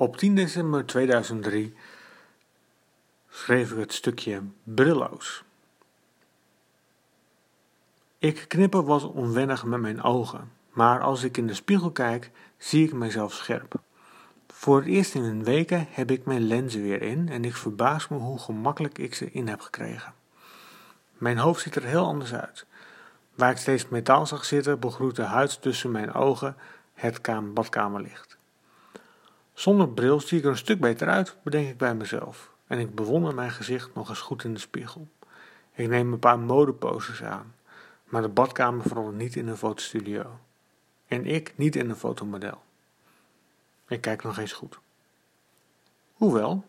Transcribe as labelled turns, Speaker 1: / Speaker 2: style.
Speaker 1: Op 10 december 2003 schreef ik het stukje Brilloos. Ik knipper wat onwennig met mijn ogen, maar als ik in de spiegel kijk, zie ik mezelf scherp. Voor het eerst in een weken heb ik mijn lenzen weer in en ik verbaas me hoe gemakkelijk ik ze in heb gekregen. Mijn hoofd ziet er heel anders uit. Waar ik steeds metaal zag zitten, begroet de huid tussen mijn ogen het badkamerlicht. Zonder bril zie ik er een stuk beter uit, bedenk ik bij mezelf. En ik bewonder mijn gezicht nog eens goed in de spiegel. Ik neem een paar modeposes aan, maar de badkamer verandert niet in een fotostudio. En ik niet in een fotomodel. Ik kijk nog eens goed. Hoewel,